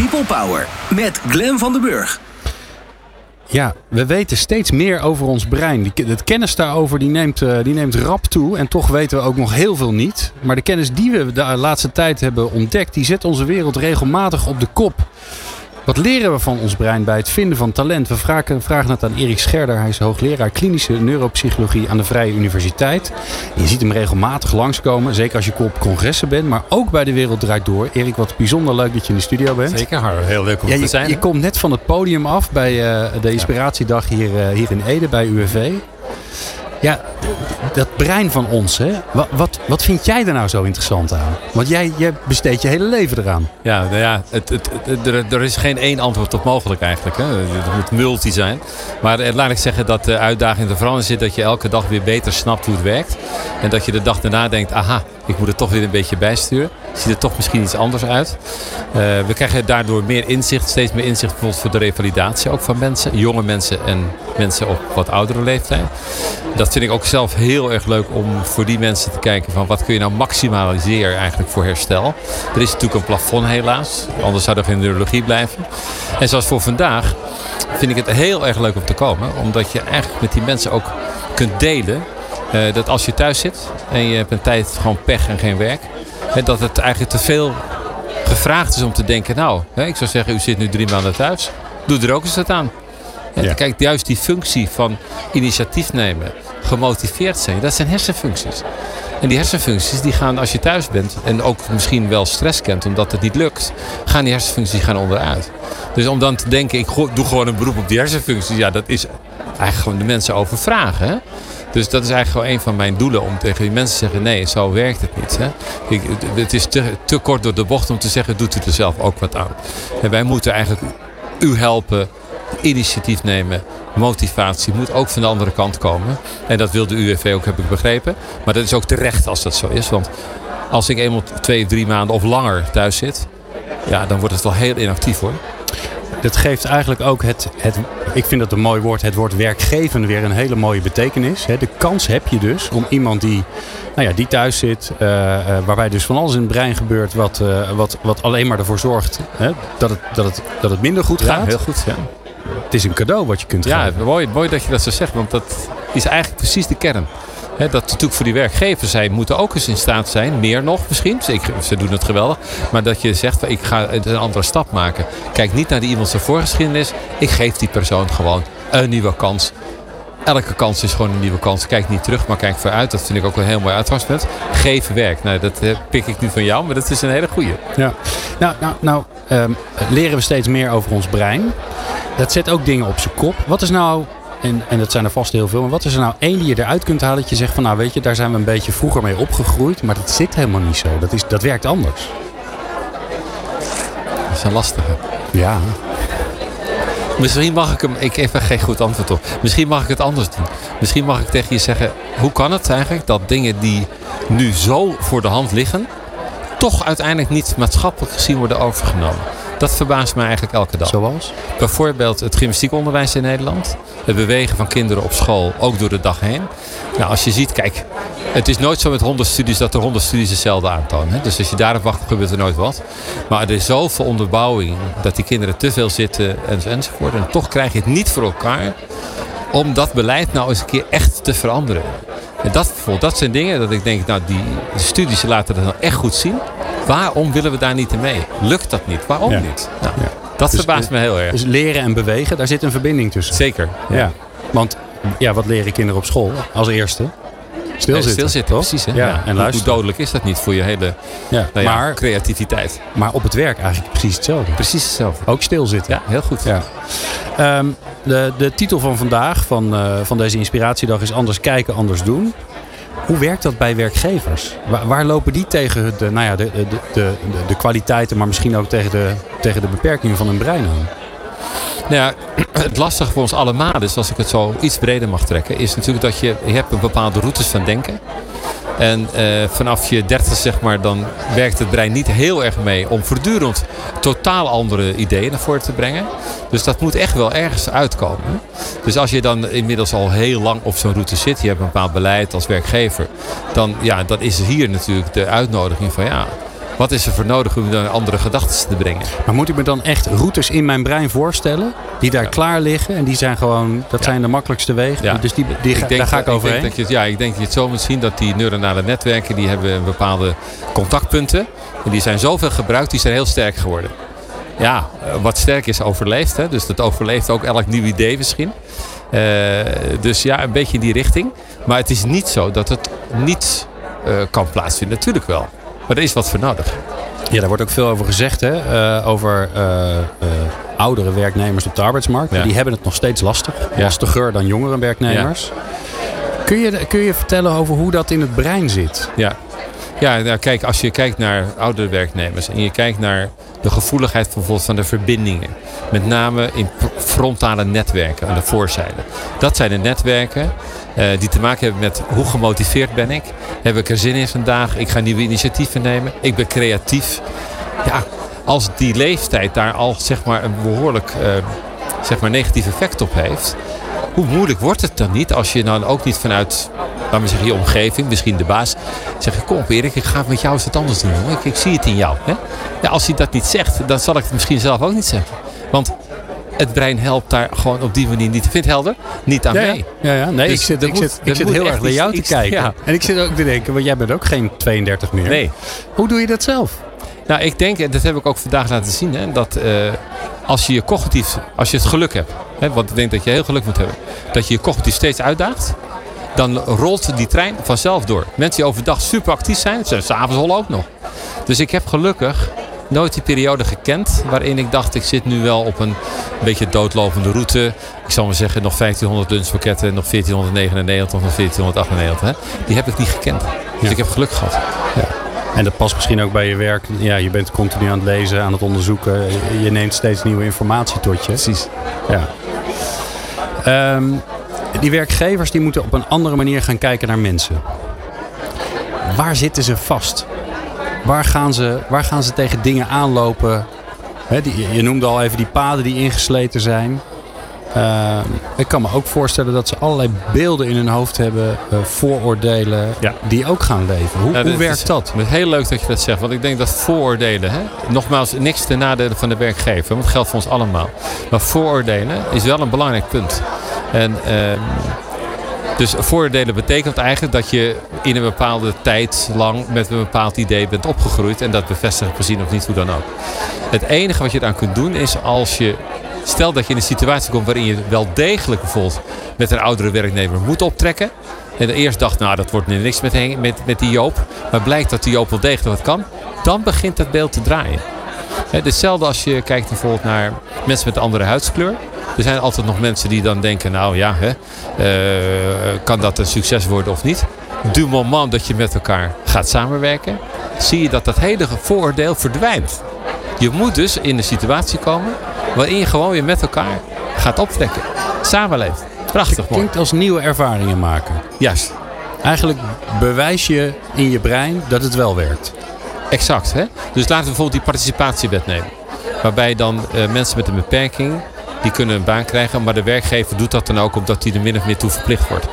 People Power met Glen van den Burg. Ja, we weten steeds meer over ons brein. Het kennis daarover die neemt, uh, die neemt rap toe. En toch weten we ook nog heel veel niet. Maar de kennis die we de laatste tijd hebben ontdekt, die zet onze wereld regelmatig op de kop. Wat leren we van ons brein bij het vinden van talent? We vragen, vragen het aan Erik Scherder. Hij is hoogleraar klinische neuropsychologie aan de Vrije Universiteit. je ziet hem regelmatig langskomen, zeker als je op congressen bent, maar ook bij De Wereld Draait Door. Erik, wat bijzonder leuk dat je in de studio bent. Zeker, heel leuk om ja, je, te zijn. Je komt net van het podium af bij uh, de Inspiratiedag hier, uh, hier in Ede bij UWV. Ja, dat brein van ons, hè? Wat, wat, wat vind jij er nou zo interessant aan? Want jij, jij besteedt je hele leven eraan. Ja, nou ja het, er, is geen één antwoord op mogelijk eigenlijk. Hè? Het moet multi zijn. Maar laat ik zeggen dat de uitdaging er vooral in zit dat je elke dag weer beter snapt hoe het werkt. En dat je de dag daarna denkt, aha, ik moet het toch weer een beetje bijsturen. Ziet er toch misschien iets anders uit. Uh, we krijgen daardoor meer inzicht, steeds meer inzicht bijvoorbeeld voor de revalidatie ook van mensen. Jonge mensen en mensen op wat oudere leeftijd. Dat vind ik ook zelf heel erg leuk om voor die mensen te kijken van wat kun je nou maximaliseren eigenlijk voor herstel. Er is natuurlijk een plafond helaas, anders zou er geen neurologie blijven. En zoals voor vandaag vind ik het heel erg leuk om te komen. Omdat je eigenlijk met die mensen ook kunt delen uh, dat als je thuis zit en je hebt een tijd gewoon pech en geen werk. Hè, dat het eigenlijk te veel gevraagd is om te denken, nou, hè, ik zou zeggen, u zit nu drie maanden thuis. Doe er ook eens wat aan. Ja. Kijk, juist die functie van initiatief nemen, gemotiveerd zijn, dat zijn hersenfuncties. En die hersenfuncties die gaan als je thuis bent en ook misschien wel stress kent omdat het niet lukt, gaan die hersenfuncties gaan onderuit. Dus om dan te denken, ik doe gewoon een beroep op die hersenfuncties, ja, dat is eigenlijk gewoon de mensen overvragen. Hè? Dus dat is eigenlijk gewoon een van mijn doelen om tegen die mensen te zeggen: nee, zo werkt het niet. Hè? Ik, het is te, te kort door de bocht om te zeggen: doet u er zelf ook wat aan. En wij moeten eigenlijk u helpen, initiatief nemen, motivatie moet ook van de andere kant komen. En dat wil de UWV ook, heb ik begrepen. Maar dat is ook terecht als dat zo is. Want als ik eenmaal twee, drie maanden of langer thuis zit, ja, dan wordt het wel heel inactief hoor dat geeft eigenlijk ook het, het, ik vind dat een mooi woord, het woord werkgeven weer een hele mooie betekenis. De kans heb je dus om iemand die, nou ja, die thuis zit, uh, waarbij dus van alles in het brein gebeurt wat, uh, wat, wat alleen maar ervoor zorgt dat, het, dat, het, dat het minder goed gaat. Ja, heel goed. Ja. Het is een cadeau wat je kunt ja, geven. Ja, mooi, mooi dat je dat zo zegt, want dat is eigenlijk precies de kern dat natuurlijk voor die werkgevers, zij moeten ook eens in staat zijn, meer nog misschien. Ik, ze doen het geweldig. Maar dat je zegt, ik ga een andere stap maken. Kijk niet naar die iemands voorgeschiedenis. Ik geef die persoon gewoon een nieuwe kans. Elke kans is gewoon een nieuwe kans. Kijk niet terug, maar kijk vooruit. Dat vind ik ook een heel mooi uitgangspunt. Geef werk. Nou, dat eh, pik ik nu van jou, maar dat is een hele goeie. Ja. Nou, nou, nou um, leren we steeds meer over ons brein. Dat zet ook dingen op zijn kop. Wat is nou en, en dat zijn er vast heel veel. Maar wat is er nou één die je eruit kunt halen dat je zegt van nou weet je, daar zijn we een beetje vroeger mee opgegroeid. Maar dat zit helemaal niet zo. Dat, is, dat werkt anders. Dat is een lastige. Ja. Misschien mag ik hem, ik heb er geen goed antwoord op. Misschien mag ik het anders doen. Misschien mag ik tegen je zeggen, hoe kan het eigenlijk dat dingen die nu zo voor de hand liggen, toch uiteindelijk niet maatschappelijk gezien worden overgenomen? Dat verbaast me eigenlijk elke dag. Zoals? Bijvoorbeeld het gymnastiekonderwijs in Nederland. Het bewegen van kinderen op school, ook door de dag heen. Nou, als je ziet, kijk, het is nooit zo met honderdstudies dat er honderdstudies hetzelfde aantonen. Hè? Dus als je daarop wacht, gebeurt er nooit wat. Maar er is zoveel onderbouwing dat die kinderen te veel zitten enzovoort. En toch krijg je het niet voor elkaar om dat beleid nou eens een keer echt te veranderen. En dat, dat zijn dingen dat ik denk, nou die studies laten dat nou echt goed zien. Waarom willen we daar niet in mee? Lukt dat niet? Waarom niet? Nou, ja. Dat dus, verbaast me heel erg. Dus leren en bewegen, daar zit een verbinding tussen. Zeker. Ja. Want ja, wat leren kinderen op school als eerste? Stilzitten. Stilzitten, precies. Hè? Ja, En hoe, hoe dodelijk is dat niet voor je hele ja, nou ja, maar, creativiteit? Maar op het werk eigenlijk precies hetzelfde. Precies hetzelfde. Ook stilzitten. Ja, heel goed. Ja. Um, de, de titel van vandaag, van, uh, van deze inspiratiedag, is Anders kijken, anders doen. Hoe werkt dat bij werkgevers? Waar, lopen die tegen de, nou ja, de, de, de, de, kwaliteiten, maar misschien ook tegen de, tegen de beperkingen van hun brein aan? Nou ja, het lastige voor ons allemaal is, als ik het zo iets breder mag trekken, is natuurlijk dat je, je hebt bepaalde routes van denken. En uh, vanaf je dertig zeg maar, dan werkt het brein niet heel erg mee om voortdurend totaal andere ideeën naar voren te brengen. Dus dat moet echt wel ergens uitkomen. Dus als je dan inmiddels al heel lang op zo'n route zit, je hebt een bepaald beleid als werkgever, dan, ja, dan is hier natuurlijk de uitnodiging van ja, Wat is er voor nodig om dan andere gedachten te brengen? Maar moet ik me dan echt routes in mijn brein voorstellen? Die daar klaar liggen en die zijn gewoon, dat zijn de makkelijkste wegen. Dus die, die, ik denk, daar ga ik overheen. Ik denk dat je, ja, ik denk dat je het zo moet zien dat die neuronale netwerken die hebben bepaalde contactpunten. En die zijn zoveel gebruikt, die zijn heel sterk geworden. Ja, wat sterk is overleeft. Hè? Dus dat overleeft ook elk nieuw idee misschien. Uh, dus ja, een beetje in die richting. Maar het is niet zo dat het niet uh, kan plaatsvinden. Natuurlijk wel. Maar er is wat voor nodig. Ja, daar wordt ook veel over gezegd. Hè? Uh, over oudere werknemers op de arbeidsmarkt. Ja. Die hebben het nog steeds lastig. Ja. Lastiger dan jongere werknemers. Ja. Kun, je, kun je vertellen over hoe dat in het brein zit? Ja, ja, nou, kijk, als je kijkt naar oudere werknemers en je kijkt naar de gevoeligheid bijvoorbeeld van de verbindingen. Met name in frontale netwerken aan de voorzijde. Dat zijn de netwerken uh, die te maken hebben met hoe gemotiveerd ben ik. Heb ik er zin in vandaag? Ik ga nieuwe initiatieven nemen. Ik ben creatief. Ja, als die leeftijd daar al zeg maar een behoorlijk uh, zeg maar negatief effect op heeft. Hoe moeilijk wordt het dan niet als je dan ook niet vanuit laat me zeggen, je omgeving, misschien de baas. Zeg je, kom Erik, ik ga met jou eens wat anders doen. Ik, ik zie het in jou. Hè? Ja, als hij dat niet zegt, dan zal ik het misschien zelf ook niet zeggen. Want het brein helpt daar gewoon op die manier niet. Vind je helder? Niet aan ja, mee. Ja, ja. nee, dus ik zit, ik zit, ik zit heel erg naar jou te kijken. Ja. En ik zit ook te denken, want jij bent ook geen 32 meer. Nee. Hoe doe je dat zelf? Nou, ik denk, en dat heb ik ook vandaag laten zien, hè, dat uh, als je je cognitief, als je het geluk hebt, hè, want ik denk dat je heel geluk moet hebben, dat je je cognitief steeds uitdaagt, dan rolt die trein vanzelf door. Mensen die overdag super actief zijn, zijn s'avonds al ook nog. Dus ik heb gelukkig nooit die periode gekend waarin ik dacht ik zit nu wel op een beetje doodlopende route. Ik zal maar zeggen nog 1500 lunchpakketten, nog 1499 nog 1498. Hè? Die heb ik niet gekend. Dus ik heb geluk gehad. Ja. En dat past misschien ook bij je werk. Ja, je bent continu aan het lezen, aan het onderzoeken. Je neemt steeds nieuwe informatie tot je. Precies. Ja. Um, die werkgevers die moeten op een andere manier gaan kijken naar mensen. Waar zitten ze vast? Waar gaan ze, waar gaan ze tegen dingen aanlopen? die, je noemde al even die paden die ingesleten zijn. Uh, ik kan me ook voorstellen dat ze allerlei beelden in hun hoofd hebben, uh, vooroordelen, ja. die ook gaan leven. Hoe, hoe werkt dat? Het is heel leuk dat je dat zegt, want ik denk dat vooroordelen, hè, nogmaals, niks ten nadele van de werkgever, want het geldt voor ons allemaal. Maar vooroordelen is wel een belangrijk punt. En, uh, dus voordelen betekent eigenlijk dat je in een bepaalde tijd lang met een bepaald idee bent opgegroeid. En dat bevestigen gezien of niet, hoe dan ook. Het enige wat je dan kunt doen is als je Stel dat je in een situatie komt waarin je wel degelijk bijvoorbeeld met een oudere werknemer moet optrekken. En eerst dacht, nou dat wordt niks met, met, die Joop. Maar blijkt dat die Joop wel degelijk wat kan. Dan begint het beeld te draaien. Hetzelfde als je kijkt bijvoorbeeld naar mensen met een andere huidskleur. Er zijn altijd nog mensen die dan denken, nou ja, hè, uh, kan dat een succes worden of niet? Du moment dat je met elkaar gaat samenwerken, zie je dat dat hele vooroordeel verdwijnt. Je moet dus in een situatie komen waarin je gewoon weer met elkaar gaat optrekken. Samenleven. Prachtig Het klinkt als nieuwe ervaringen maken. Juist. Eigenlijk bewijs je in je brein dat het wel werkt. Exact. Hè? Dus laten we bijvoorbeeld die participatiewet nemen. Waarbij dan uh, mensen met een beperking die kunnen een baan krijgen. Maar de werkgever doet dat dan ook omdat hij er min of meer toe verplicht wordt.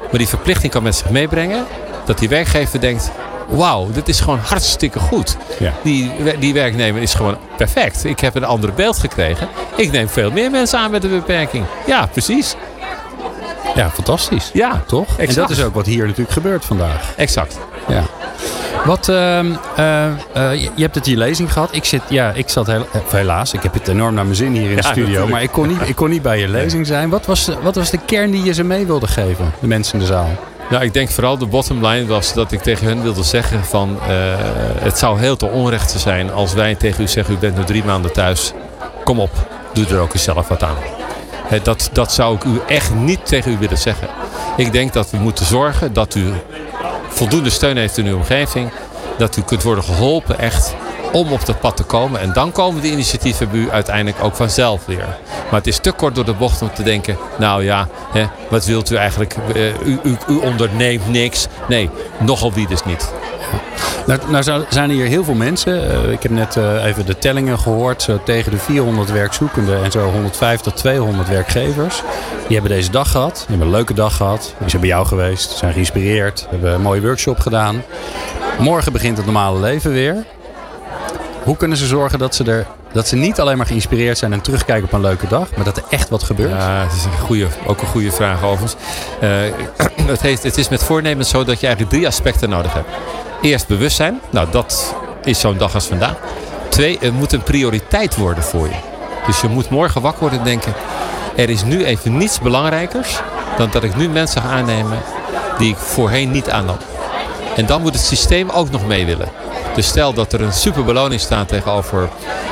Maar die verplichting kan met zich meebrengen dat die werkgever denkt... Wauw, dit is gewoon hartstikke goed. Ja. Die, die werknemer is gewoon perfect. Ik heb een ander beeld gekregen. Ik neem veel meer mensen aan met een beperking. Ja, precies. Ja, fantastisch. Ja, toch? Exact. En dat is ook wat hier natuurlijk gebeurt vandaag. Exact. Ja. Wat, uh, uh, je, je, hebt het hier lezing gehad. Ik, zit, ja, ik zat heel, helaas, ik heb het enorm naar mijn zin hier in de studio. Natuurlijk. Maar ik kon, niet, ik kon niet bij je lezing zijn. Wat was, wat was de kern die je ze mee wilde geven, de mensen in de zaal? Nou, ik denk vooral de bottom line was dat ik tegen hen wilde zeggen van... Uh, het zou heel te onrecht zijn als wij tegen u zeggen... u bent nu drie maanden thuis. Kom op, doe er ook eens zelf wat aan. dat, dat zou ik u echt niet tegen u willen zeggen. Ik denk dat we moeten zorgen dat u voldoende steun heeft in uw omgeving. Dat u kunt worden geholpen echt om op dat pad te komen. En dan komen de initiatieven u uiteindelijk ook vanzelf weer. Maar het is te kort door de bocht om te denken... nou ja, hè, wat wilt u eigenlijk? Uh, u, u, u, onderneemt niks. Nee, nogal wie dus niet. Nou, nou zijn er hier heel veel mensen. Uh, ik heb net uh, even de tellingen gehoord. Tegen de 400 werkzoekenden en zo 150 tot 200 werkgevers. Die hebben deze dag gehad. Die hebben een leuke dag gehad. Die zijn bij jou geweest. Zijn geïnspireerd. Hebben een mooie workshop gedaan. Morgen begint het normale leven weer. Hoe kunnen ze zorgen dat ze, er, dat ze niet alleen maar geïnspireerd zijn en terugkijken op een leuke dag, maar dat er echt wat gebeurt? Ja, het is een goede, ook een goede vraag overigens. Uh, het, heeft, het is met voornemens zo dat je eigenlijk drie aspecten nodig hebt. Eerst bewustzijn. Nou, dat is zo'n dag als vandaag. Twee, het moet een prioriteit worden voor je. Dus je moet morgen wakker worden en denken... er is nu even niets belangrijkers... dan dat ik nu mensen ga aannemen die ik voorheen niet aannam. En dan moet het systeem ook nog mee willen. Dus stel dat er een superbeloning staat tegenover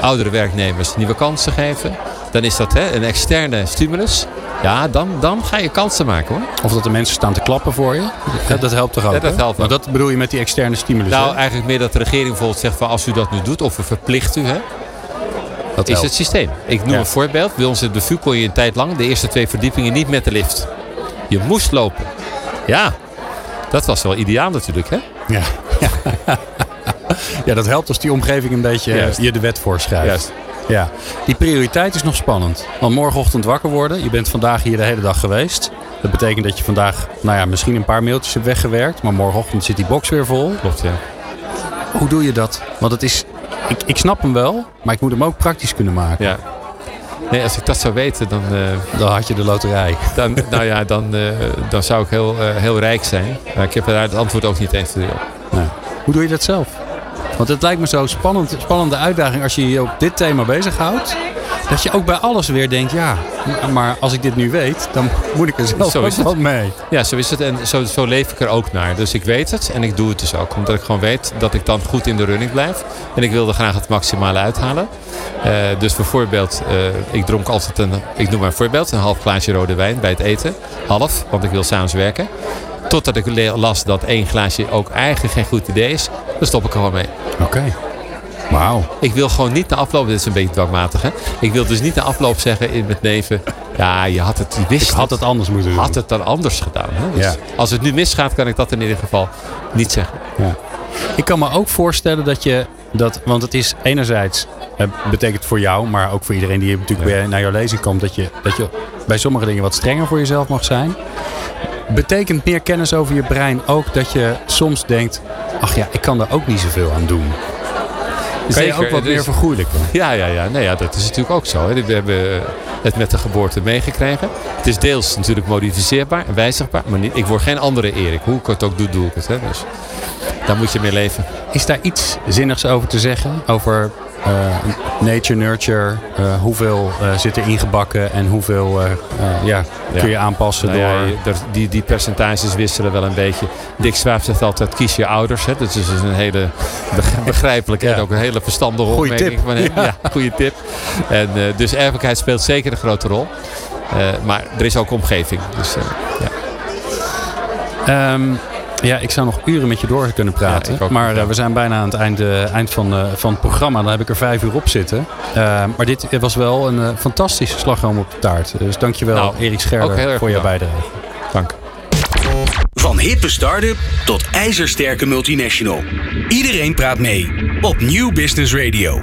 oudere werknemers nieuwe kansen geven. Dan is dat hè, een externe stimulus. Ja, dan, dan ga je kansen maken hoor. Of dat de mensen staan te klappen voor je. Dat, dat helpt toch ook? Ja, dat helpt Maar dat bedoel je met die externe stimulus? Nou, hè? eigenlijk meer dat de regering bijvoorbeeld zegt van als u dat nu doet of we verplichten u. Hè, dat is helpt. het systeem. Ik noem Ja. een voorbeeld. Bij ons in de VU kon je een tijd lang de eerste twee verdiepingen niet met de lift. Je moest lopen. Ja, dat was wel ideaal natuurlijk hè. Ja. ja, dat helpt als die omgeving een beetje Juist. je de wet voorschrijft. Juist. Ja, die prioriteit is nog spannend. Want morgenochtend wakker worden. Je bent vandaag hier de hele dag geweest. Dat betekent dat je vandaag, nou ja, misschien een paar mailtjes hebt weggewerkt. Maar morgenochtend zit die box weer vol. Klopt ja. Hoe doe je dat? Want het is, ik, ik snap hem wel, maar ik moet hem ook praktisch kunnen maken. ja. Nee, als ik dat zou weten, dan, eh, Dan had je de loterij. dan, nou ja, dan, eh, dan zou ik heel, eh, heel rijk zijn. Maar ik heb daar het antwoord ook niet eens. Nee. Hoe doe je dat zelf? Want het lijkt me zo'n spannend, spannende uitdaging als je je op dit thema bezighoudt. Dat je ook bij alles weer denkt, ja, maar als ik dit nu weet, dan moet ik er zelf Zo ook wat mee. Ja, zo is het. En zo, zo leef ik er ook naar. Dus ik weet het en ik doe het dus ook. Omdat ik gewoon weet dat ik dan goed in de running blijf. En ik wil er graag het maximale uithalen. Eh, dus bijvoorbeeld, eh, ik dronk altijd een, ik noem maar een voorbeeld, een half glaasje rode wijn bij het eten. Half, want ik wil s'avonds werken. Totdat ik las dat één glaasje ook eigenlijk geen goed idee is. Dan stop ik er gewoon mee. Oké. Wauw. Ik wil gewoon niet na afloop, dit is een beetje dwangmatig hè. Ik wil dus niet na afloop zeggen in met neven. Ja, je had het, je wist Ik had het anders moeten doen. had het dan anders gedaan. Hè? Dus Ja. Als het nu misgaat, kan ik dat in ieder geval niet zeggen. Ja. Ik kan me ook voorstellen dat je dat, want het is enerzijds eh, betekent voor jou, maar ook voor iedereen die natuurlijk Ja. weer naar jouw lezing komt, dat je, dat je bij sommige dingen wat strenger voor jezelf mag zijn. Betekent meer kennis over je brein ook dat je soms denkt, ach ja, ik kan daar ook niet zoveel aan doen. Kan je ook wat meer vergoeilijken? Ja, ja, ja. Nee, ja, dat is natuurlijk ook zo. Hè. We hebben eh, het met de geboorte meegekregen. Het is deels natuurlijk modificeerbaar en wijzigbaar. Maar niet, ik word geen andere Erik. Hoe ik het ook doe, doe ik het. Hè. Dus daar moet je mee leven. Is daar iets zinnigs over te zeggen? Over eh, nature, nurture, eh, hoeveel eh, zit er ingebakken en hoeveel ja, kun je aanpassen Nou door... die, die percentages wisselen wel een beetje. Dick Swaap zegt altijd, kies je ouders. Hè. Dat is dus een hele beg- begrijpelijke en ook een hele verstandige Goeie opmerking tip. van hem. Ja. Goede tip. En, dus erfelijkheid speelt zeker een grote rol. Maar er is ook omgeving. Dus, ja. Ehm, ja, ik zou nog uren met je door kunnen praten. Ja, maar eh, we zijn bijna aan het eind, eh, eind van, eh, van het programma. Dan heb ik er vijf uur op zitten. Ehm, maar dit was wel een eh, fantastische slagroom op de taart. Dus dankjewel Nou, Erik Scherder voor jouw bedankt. bijdrage. Dank. Van hippe start-up tot ijzersterke multinational. Iedereen praat mee op Nieuw Business Radio.